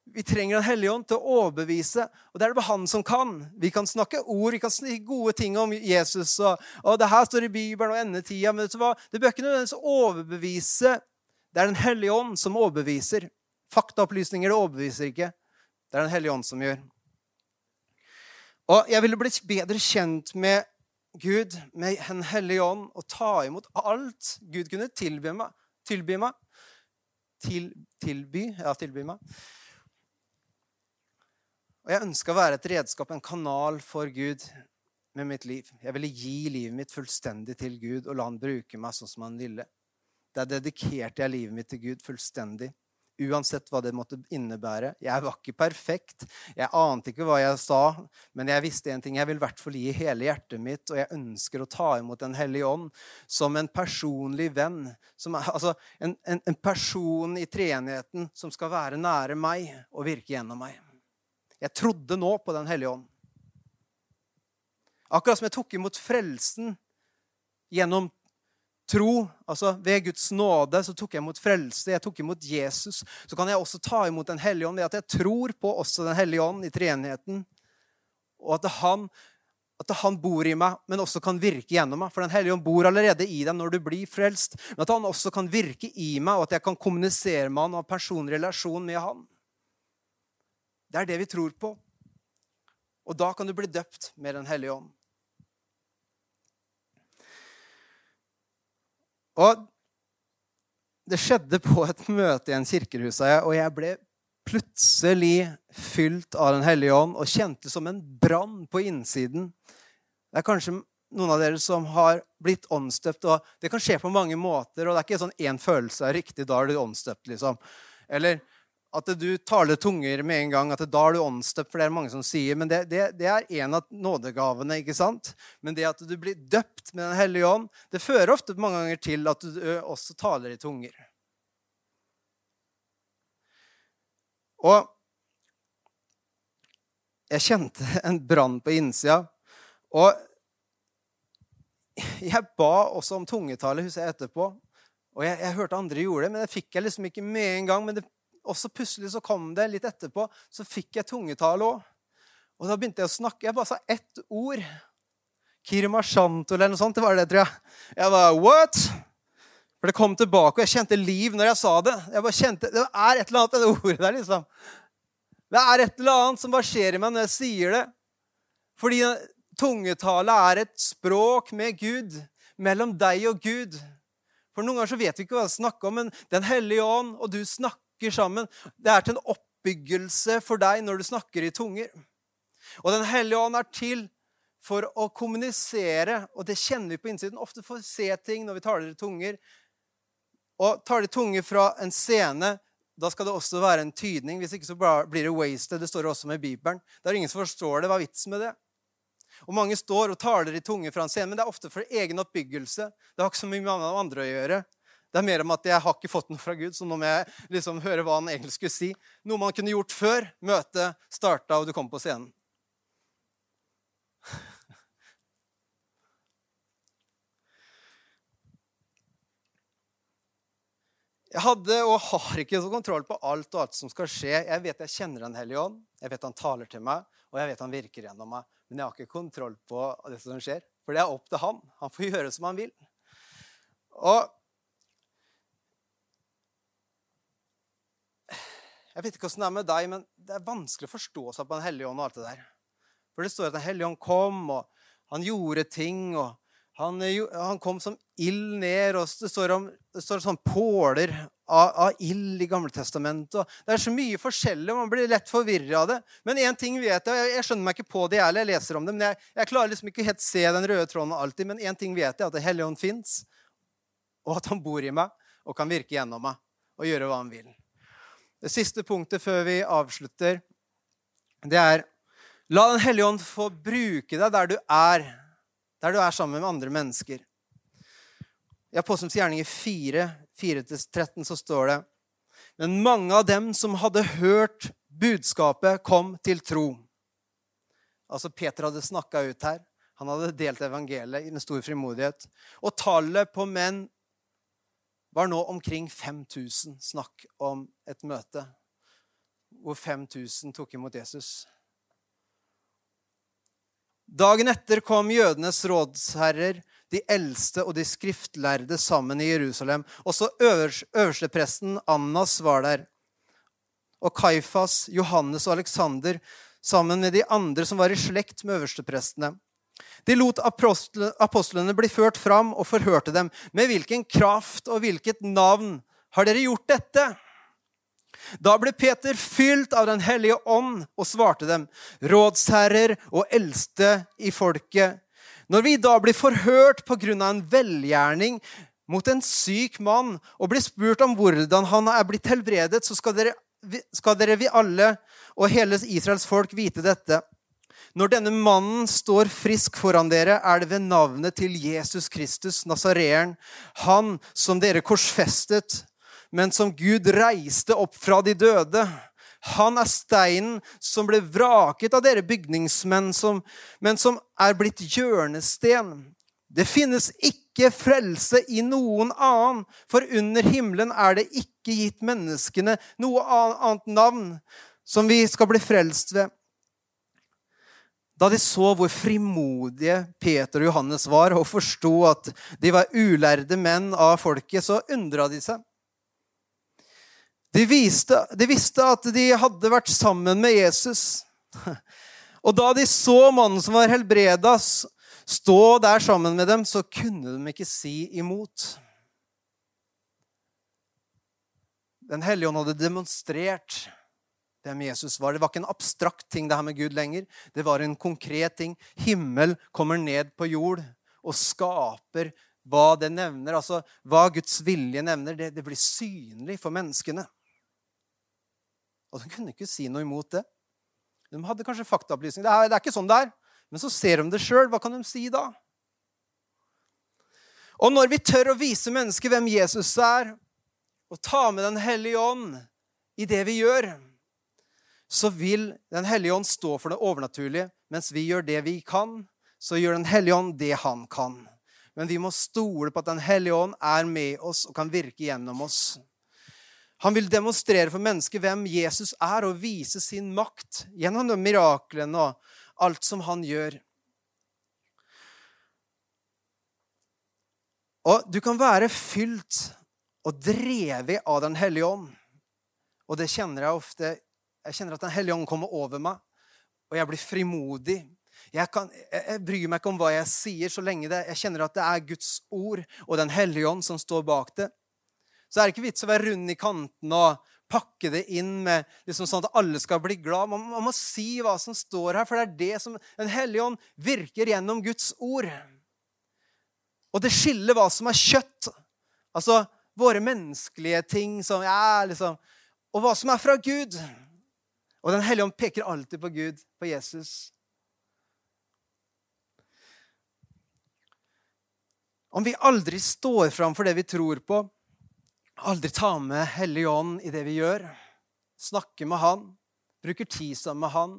Vi trenger Den hellige ånd til å overbevise, og det er det bare han som kan. Vi kan snakke ord, vi kan snakke gode ting om Jesus, og, og det her står i Bibelen og endetida, men vet du hva? det bør ikke nødvendigvis overbevise. Det er Den hellige ånd som overbeviser. Faktaopplysninger det overbeviser ikke. Det er Den hellige ånd som gjør. Og jeg ville blitt bedre kjent med Gud med Den hellige ånd og ta imot alt Gud kunne tilby meg. Tilby meg. Til, tilby, ja, tilby meg. Og jeg ønska å være et redskap, en kanal for Gud med mitt liv. Jeg ville gi livet mitt fullstendig til Gud og la han bruke meg sånn som han ville. Der dedikerte jeg livet mitt til Gud fullstendig. Uansett hva det måtte innebære. Jeg var ikke perfekt. Jeg ante ikke hva jeg sa, men jeg visste en ting. Jeg vil i hvert fall gi hele hjertet mitt, og jeg ønsker å ta imot Den hellige ånd som en personlig venn. Som, altså en, en, en person i treenigheten som skal være nære meg og virke gjennom meg. Jeg trodde nå på Den hellige ånd. Akkurat som jeg tok imot frelsen gjennom tro, altså ved Guds nåde, så tok jeg imot frelse, jeg tok imot Jesus. Så kan jeg også ta imot Den hellige ånd ved at jeg tror på også Den hellige ånd i treenigheten. Og at han, at han bor i meg, men også kan virke gjennom meg. For Den hellige ånd bor allerede i deg når du blir frelst. Men at han også kan virke i meg, og at jeg kan kommunisere med han og ha personlig relasjon med han. Det er det vi tror på. Og da kan du bli døpt med Den hellige ånd. Og det skjedde på et møte i en kirkehus, og jeg ble plutselig fylt av Den hellige ånd og kjente som en brann på innsiden. Det er kanskje noen av dere som har blitt åndsdøpt. og Det kan skje på mange måter, og det er ikke sånn én følelse er riktig, da er du åndsdøpt. liksom. Eller at du taler tunger med en gang, at da er du åndsdøpt, for det er mange som sier. Men det, det, det, er en av nådegavene. ikke sant? Men det at du blir døpt med Den hellige ånd, det fører ofte mange ganger til at du også taler i tunger. Og jeg kjente en brann på innsida. Og jeg ba også om tungetale, husker jeg etterpå. Og jeg, jeg, hørte andre gjorde det, men det fikk jeg liksom ikke med en gang. Men det og så plutselig så kom det litt etterpå, så fikk jeg tungetale òg. Og da begynte jeg å snakke. Jeg bare sa ett ord. Kirmashanto eller noe sånt. Det var det, tror jeg. Jeg bare What? For det kom tilbake, og jeg kjente liv når jeg sa det. Jeg bare kjente, Det er et eller annet med det ordet der, liksom. Det er et eller annet som bare skjer i meg når jeg sier det. Fordi tungetale er et språk med Gud, mellom deg og Gud. For Noen ganger så vet vi ikke hva vi snakker om, men Den hellige ånd og du snakker snakker sammen. Det er til en oppbyggelse for deg når du snakker i tunger. Og Den hellige ånd er til for å kommunisere, og det kjenner vi på innsiden. Ofte får vi se ting når vi taler i tunger. Og taler i tunger fra en scene, da skal det også være en tydning. Hvis ikke så blir det wasted. Det står også med Bibelen. Det er ingen som forstår det. Hva er vitsen med det? Og Mange står og taler i tunger fra en scene, men det er ofte for egen oppbyggelse. Det har ikke så mye med andre å gjøre. Det er mer om at jeg har ikke fått noe fra Gud, så nå må jeg liksom høre hva han egentlig skulle si. Noe man kunne gjort før møtet starta og du kom på scenen. Jeg hadde og har ikke så kontroll på alt og alt som skal skje. Jeg vet jeg kjenner Den hellige ånd, jeg vet han taler til meg, og jeg vet han virker gjennom meg. Men jeg har ikke kontroll på det som skjer, for det er opp til han. Han får gjøre som han vil. Og Jeg vet ikke hvordan det er med deg, men det er vanskelig å forstå seg på Den hellige ånd og alt det der. For det står at Den hellige ånd kom, og han gjorde ting, og han, han kom som ild ned, og det står, om, det står sånn påler av, av ild i Gamletestamentet. Det er så mye forskjellig, man blir lett forvirra av det. Men én ting vet jeg, jeg skjønner meg ikke på det, jeg, jeg leser om det, men jeg, jeg klarer liksom ikke helt se den røde tråden alltid. Men én ting vet jeg, at Den hellige ånd fins, og at han bor i meg og kan virke gjennom meg og gjøre hva han vil. Det siste punktet før vi avslutter, det er La Den hellige ånd få bruke deg der du er, der du er sammen med andre mennesker. I Apostelens gjerninger 4, 4-13 så står det Men mange av dem som hadde hørt budskapet, kom til tro. Altså Peter hadde snakka ut her. Han hadde delt evangeliet i en stor frimodighet. Og tallet på menn var nå omkring 5000 snakk om et møte hvor 5000 tok imot Jesus. Dagen etter kom jødenes rådsherrer, de eldste og de skriftlærde sammen i Jerusalem. Også øverstepresten Annas var der. Og Kaifas, Johannes og Aleksander sammen med de andre som var i slekt med øversteprestene. De lot apostlene bli ført fram og forhørte dem. Med hvilken kraft og hvilket navn har dere gjort dette? Da ble Peter fylt av Den hellige ånd og svarte dem, rådsherrer og eldste i folket. Når vi da blir forhørt på grunn av en velgjerning mot en syk mann og blir spurt om hvordan han er blitt helbredet, så skal dere, skal dere vi alle og hele Israels folk vite dette. Når denne mannen står frisk foran dere, er det ved navnet til Jesus Kristus, Nasareeren, han som dere korsfestet, men som Gud reiste opp fra de døde. Han er steinen som ble vraket av dere bygningsmenn, som, men som er blitt hjørnesten. Det finnes ikke frelse i noen annen, for under himmelen er det ikke gitt menneskene noe annet navn som vi skal bli frelst ved. Da de så hvor frimodige Peter og Johannes var, og forsto at de var ulærde menn av folket, så undra de seg. De, viste, de visste at de hadde vært sammen med Jesus. Og da de så mannen som var helbreda, stå der sammen med dem, så kunne de ikke si imot. Den hellige ånd hadde demonstrert hvem Jesus var. Det var ikke en abstrakt ting, det her med Gud lenger. Det var en konkret ting. Himmel kommer ned på jord og skaper hva det nevner. Altså hva Guds vilje nevner. Det, det blir synlig for menneskene. Og de kunne ikke si noe imot det. De hadde kanskje faktaopplysninger. Det, det er ikke sånn det er. Men så ser de det sjøl. Hva kan de si da? Og når vi tør å vise mennesker hvem Jesus er, og ta med Den hellige ånd i det vi gjør, så vil Den hellige ånd stå for det overnaturlige. Mens vi gjør det vi kan, så gjør Den hellige ånd det han kan. Men vi må stole på at Den hellige ånd er med oss og kan virke gjennom oss. Han vil demonstrere for mennesket hvem Jesus er, og vise sin makt gjennom de miraklene og alt som han gjør. Og du kan være fylt og drevet av Den hellige ånd. Og det kjenner jeg ofte. Jeg kjenner at Den hellige ånd kommer over meg, og jeg blir frimodig. Jeg, kan, jeg, bryr meg ikke om hva jeg sier, så lenge det, jeg kjenner at det er Guds ord og Den hellige ånd som står bak det. Så er det ikke vits å være rund i kanten og pakke det inn med liksom sånn at alle skal bli glad. Man, man, må si hva som står her, for det er det som Den hellige ånd virker gjennom Guds ord. Og det skiller hva som er kjøtt, altså våre menneskelige ting, som ja, liksom, og hva som er fra Gud. Og Den hellige ånd peker alltid på Gud, på Jesus. Om vi aldri står fram for det vi tror på, Aldri tar med Hellig Ånd i det vi gjør. snakker med Han. Bruker tid sammen med Han.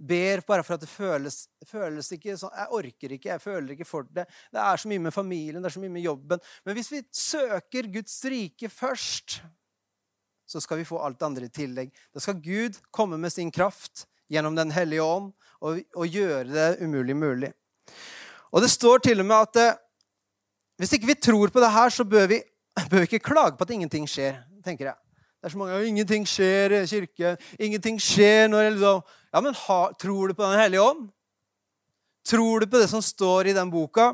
Ber bare for at det føles, føles ikke sånn Jeg orker ikke, jeg føler ikke for det. Det er så mye med familien, det er så mye med jobben. Men hvis vi søker Guds rike først, så skal vi få alt andre i tillegg. Da skal Gud komme med sin kraft gjennom Den hellige ånd og, og gjøre det umulig mulig. Og det står til og med at eh, hvis ikke vi tror på det her, så bør vi bør ikke klage på at ingenting skjer, tenker jeg. Det er så mange Ingenting skjer i kirken. Ingenting skjer når liksom Ja, men ha, tror du på Den hellige ånd? Tror du på det som står i den boka?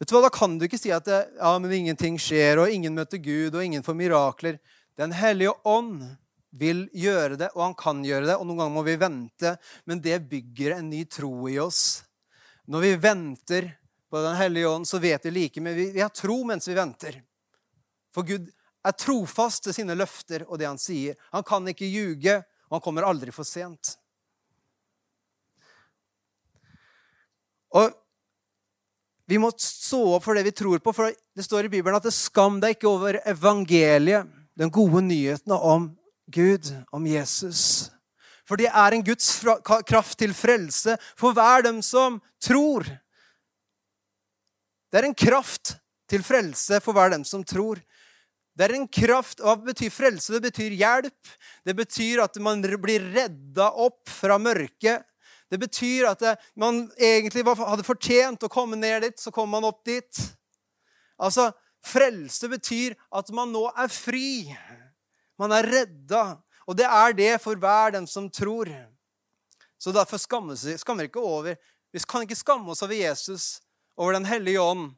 Vet du hva, Da kan du ikke si at det, ja, men ingenting skjer, og ingen møter Gud, og ingen får mirakler. Den hellige ånd vil gjøre det, og han kan gjøre det, og noen ganger må vi vente. Men det bygger en ny tro i oss. Når vi venter på Den hellige ånd, så vet vi like mye. Vi, vi har tro mens vi venter. For Gud er trofast til sine løfter og det han sier. Han kan ikke ljuge, og han kommer aldri for sent. Og vi må stå opp for det vi tror på, for det står i Bibelen at det skam deg ikke over evangeliet, den gode nyheten om Gud, om Jesus. For det er en Guds kraft til frelse for hver dem som tror. Det er en kraft til frelse for hver dem som tror. Det er en kraft, Hva betyr frelse? Det betyr hjelp. Det betyr at man blir redda opp fra mørket. Det betyr at man egentlig hadde fortjent å komme ned dit, så kom man opp dit. Altså, Frelse betyr at man nå er fri. Man er redda. Og det er det for hver den som tror. Så derfor skammer vi ikke over. Vi kan ikke skamme oss over Jesus over Den hellige ånd.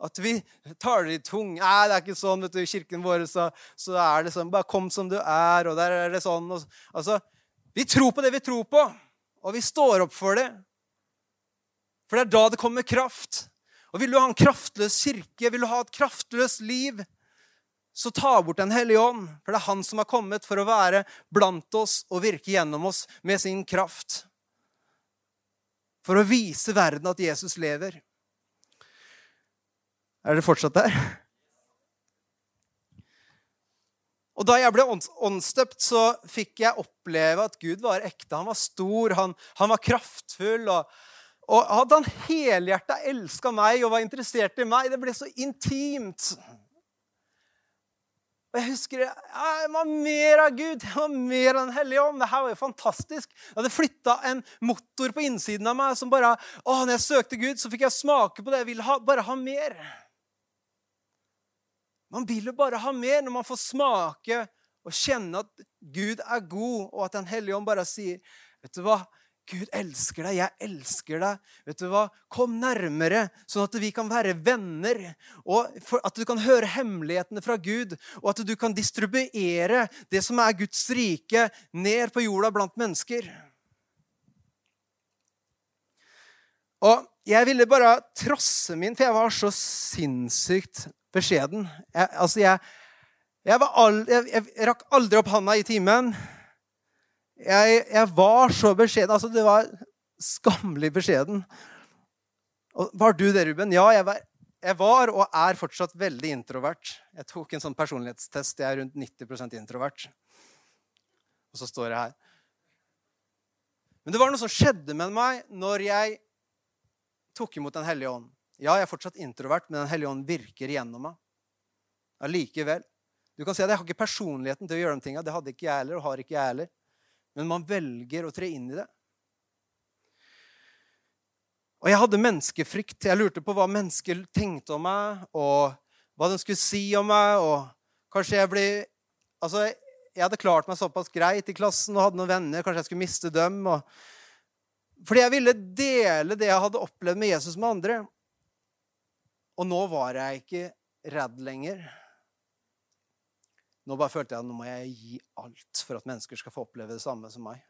At vi taler i tung. Nei, det er ikke sånn. vet du, I kirken vår så, så, er det sånn Bare kom som du er, og der er det sånn. Og, altså, Vi tror på det vi tror på, og vi står opp for det. For det er da det kommer kraft. Og Vil du ha en kraftløs kirke, vil du ha et kraftløst liv, så ta bort Den hellige ånd. For det er han som har kommet for å være blant oss og virke gjennom oss med sin kraft. For å vise verden at Jesus lever. Er dere fortsatt der? Og Da jeg ble åndsdøpt, så fikk jeg oppleve at Gud var ekte. Han var stor, han, han var kraftfull. Og, Og hadde han helhjerta elska meg og var interessert i meg. Det ble så intimt. Og jeg husker jeg må ha mer av Gud, jeg må ha mer av Den hellige ånd. Det her var jo fantastisk. Jeg hadde flytta en motor på innsiden av meg som bare å, Når jeg søkte Gud, så fikk jeg smake på det. Jeg ville ha, bare ha mer. Man vil jo bare ha mer når man får smake og kjenne at Gud er god, og at Den hellige ånd bare sier Vet du hva? Gud elsker deg, jeg elsker deg. Vet du hva? Kom nærmere, sånn at vi kan være venner. Og At du kan høre hemmelighetene fra Gud, og at du kan distribuere det som er Guds rike, ned på jorda blant mennesker. Og jeg ville bare trosse min, for jeg var så sinnssykt beskjeden. Jeg, altså, jeg, jeg, all, jeg rakk aldri opp handa i timen. Jeg, var så beskjeden. Altså, det var skammelig beskjeden. Og var du det, Ruben? Ja, jeg var, jeg var, og er fortsatt veldig introvert. Jeg tok en sånn personlighetstest. Jeg er rundt 90% introvert. Og så står jeg her. Men det var noe som skjedde med meg når jeg tok imot Den hellige ånd. Ja, jeg er fortsatt introvert, men Den hellige ånd virker gjennom meg. Allikevel. Du kan si at jeg har ikke personligheten til å gjøre de tinga. Det hadde ikke jeg heller, og har ikke jeg heller men man velger å tre inn i det. Og jeg hadde menneskefrykt. Jeg lurte på hva mennesker tenkte om meg, og hva de skulle si om meg. og Kanskje jeg ble Altså, jeg hadde klart meg såpass greit i klassen og hadde noen venner. Kanskje jeg skulle miste dem. Og, fordi jeg ville dele det jeg hadde opplevd med Jesus med andre. Og nå var jeg ikke redd lenger. Nå bare følte jeg at nå må jeg gi alt for at mennesker skal få oppleve det samme som meg.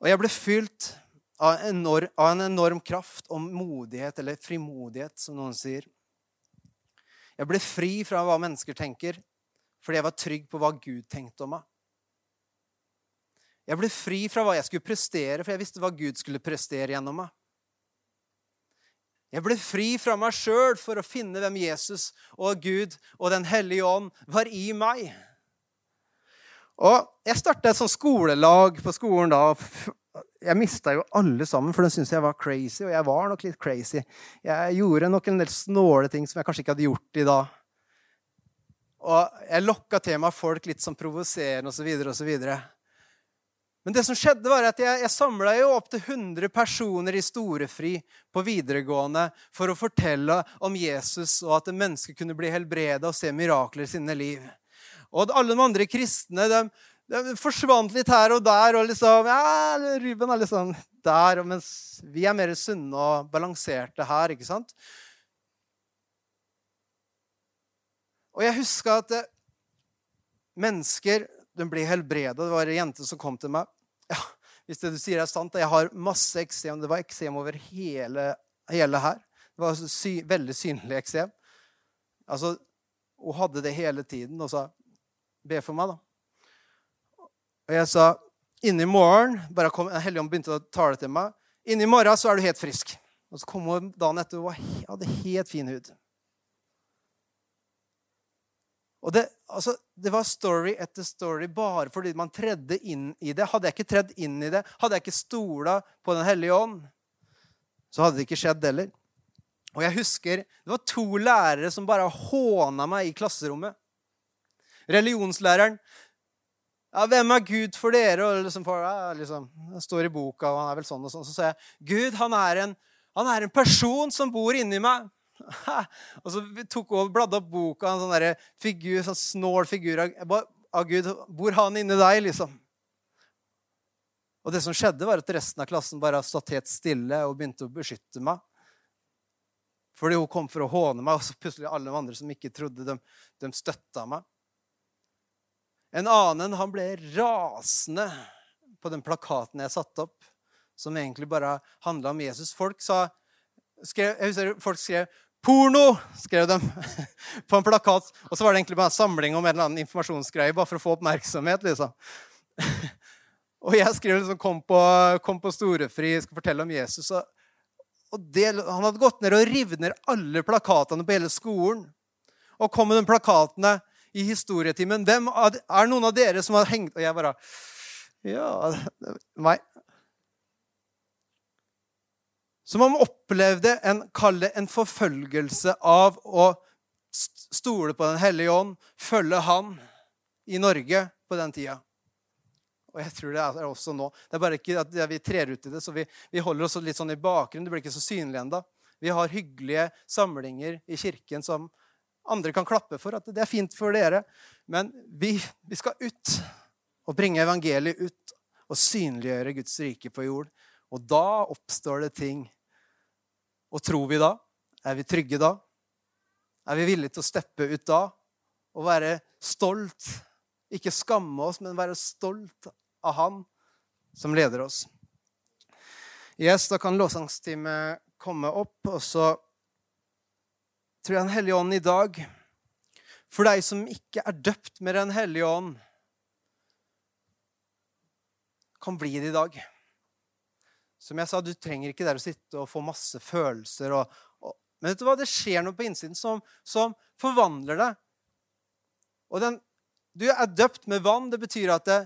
Og jeg ble fylt av, enorm, av en enorm kraft og modighet, eller frimodighet, som noen sier. Jeg ble fri fra hva mennesker tenker, fordi jeg var trygg på hva Gud tenkte om meg. Jeg ble fri fra hva jeg skulle prestere, for jeg visste hva Gud skulle prestere gjennom meg. Jeg ble fri fra meg sjøl for å finne hvem Jesus og Gud og Den hellige ånd var i meg. Og Jeg starta et sånt skolelag på skolen da. Jeg mista jo alle sammen, for de syntes jeg var crazy. Og jeg var nok litt crazy. Jeg gjorde nok en del snåle ting som jeg kanskje ikke hadde gjort i dag. Og jeg lokka til meg folk litt sånn provoserende osv. osv. Men det som skjedde var at jeg, jeg samla opp til 100 personer i Storefri på videregående for å fortelle om Jesus og at mennesker kunne bli helbreda og se mirakler i sine liv. Og alle de andre kristne de, de forsvant litt her og der. og liksom, ja, Ruben er liksom der, mens vi er mer sunne og balanserte her. ikke sant? Og jeg huska at mennesker de blir helbreda. Det var ei jente som kom til meg. Ja, hvis det du sier er sant, jeg har masse eksem. Det var eksem over hele, hele, her. Det var sy, veldig synlig eksem. Altså, hun hadde det hele tiden og sa 'Be for meg', da. Og jeg sa 'Inni morgen' bare kom, Helligånd begynte å tale til meg. 'Inni morgen så er du helt frisk'. Og så kom hun dagen etter og hadde helt fin hud. Og det, altså, det, var story etter story bare fordi man tredde inn i det. Hadde jeg ikke tredd inn i det, hadde jeg ikke stola på Den hellige ånd, så hadde det ikke skjedd heller. Og jeg husker det var to lærere som bare håna meg i klasserommet. Religionslæreren. Ja, 'Hvem er Gud for dere?' Og liksom, ja, liksom, Det står i boka, og han er vel sånn og sånn. Så sa jeg, 'Gud, han er en, han er en person som bor inni meg.' og så tok hun og bladde opp boka, en sånn figur, sånn snål figur av, av Gud. Bor han inni deg, liksom? Og det som skjedde, var at resten av klassen bare stått helt stille og begynte å beskytte meg. Fordi hun kom for å håne meg, og så plutselig alle de andre som ikke trodde, de, de støtta meg. En annen han ble rasende på den plakaten jeg satte opp, som egentlig bare handla om Jesus. Folk sa, skrev, jeg husker folk skrev Porno! skrev de på en plakat. Og så var det egentlig bare en samling om en eller annen informasjonsgreie bare for å få oppmerksomhet. liksom. Og jeg skrev liksom 'Kom på, kom på Storefri, skal fortelle om Jesus'. Og, og det, han hadde gått ned og revet ned alle plakatene på hele skolen. Og kom med de plakatene i historietimen. Hvem er noen av dere som har hengt Og jeg bare Ja, meg. Som om han opplevde en, en forfølgelse av å stole på Den hellige ånd, følge Han i Norge på den tida. Og jeg tror det er også nå. Det er bare ikke at vi trer ut i det, så vi, vi holder oss litt sånn i bakgrunnen. Det blir ikke så synlig ennå. Vi har hyggelige samlinger i kirken som andre kan klappe for. At det er fint for dere. Men vi, vi skal ut og bringe evangeliet ut og synliggjøre Guds rike på jord. Og da oppstår det ting. Og tror vi da? Er vi trygge da? Er vi villige til å steppe ut da og være stolt? Ikke skamme oss, men være stolt av Han som leder oss. Yes, Da kan lovsangsteamet komme opp, og så tror jeg Den hellige ånd i dag For deg som ikke er døpt med Den hellige ånd, kan bli det i dag. Som jeg sa, du trenger ikke der å sitte og få masse følelser. Og, og, men vet du hva? det skjer noe på innsiden som, som forvandler deg. Og den, du er døpt med vann. Det betyr at det,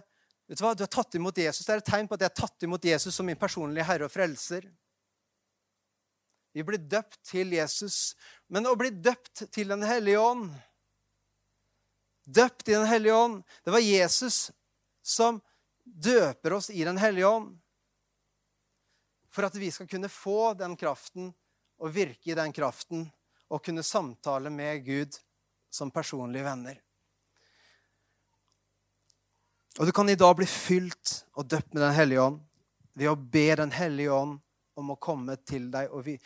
Vet Du hva? Du har tatt imot Jesus. Det er et tegn på at jeg har tatt imot Jesus som min personlige herre og frelser. Vi blir døpt til Jesus. Men å bli døpt til Den hellige ånd Døpt i Den hellige ånd Det var Jesus som døper oss i Den hellige ånd. For at vi skal kunne få den kraften og virke i den kraften og kunne samtale med Gud som personlige venner. Og du kan i dag bli fylt og døpt med Den hellige ånd ved å be Den hellige ånd om å komme til deg. Vi,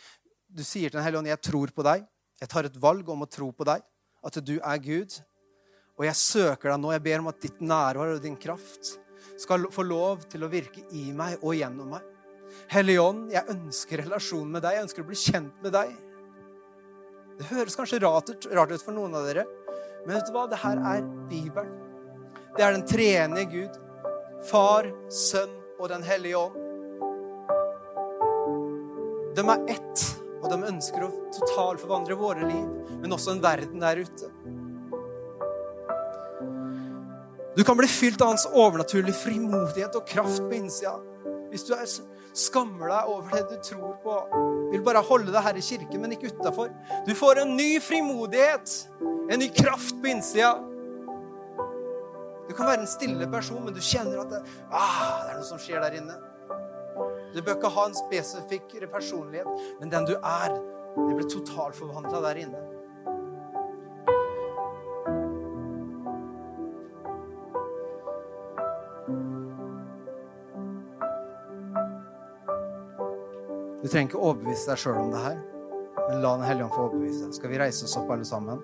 du sier til Den hellige ånd, 'Jeg tror på deg. Jeg tar et valg om å tro på deg, at du er Gud.' Og jeg søker deg nå. Jeg ber om at ditt nærvær og din kraft skal få lov til å virke i meg og gjennom meg. Hellige ånd, jeg ønsker relasjon med deg. Jeg ønsker å bli kjent med deg. Det høres kanskje rart ut, rart ut for noen av dere, men vet du hva? Det her er Bibelen. Det er den treenige Gud. Far, Sønn og Den hellige ånd. De er ett, og de ønsker å totalforvandre våre liv, men også en verden der ute. Du kan bli fylt av hans overnaturlige frimodighet og kraft på innsida. Hvis du er, skammer deg over det du tror på, vil bare holde deg her i kirken, men ikke utafor. Du får en ny frimodighet, en ny kraft på innsida. Du kan være en stille person, men du kjenner at det, ah, det er noe som skjer der inne. Du bør ikke ha en spesifikk personlighet, men den du er, det blir totalforvandla der inne. Trenger ikke overbevise deg sjøl om det her, men la Den hellige ånd få overbevise deg. Skal vi reise oss opp, alle sammen?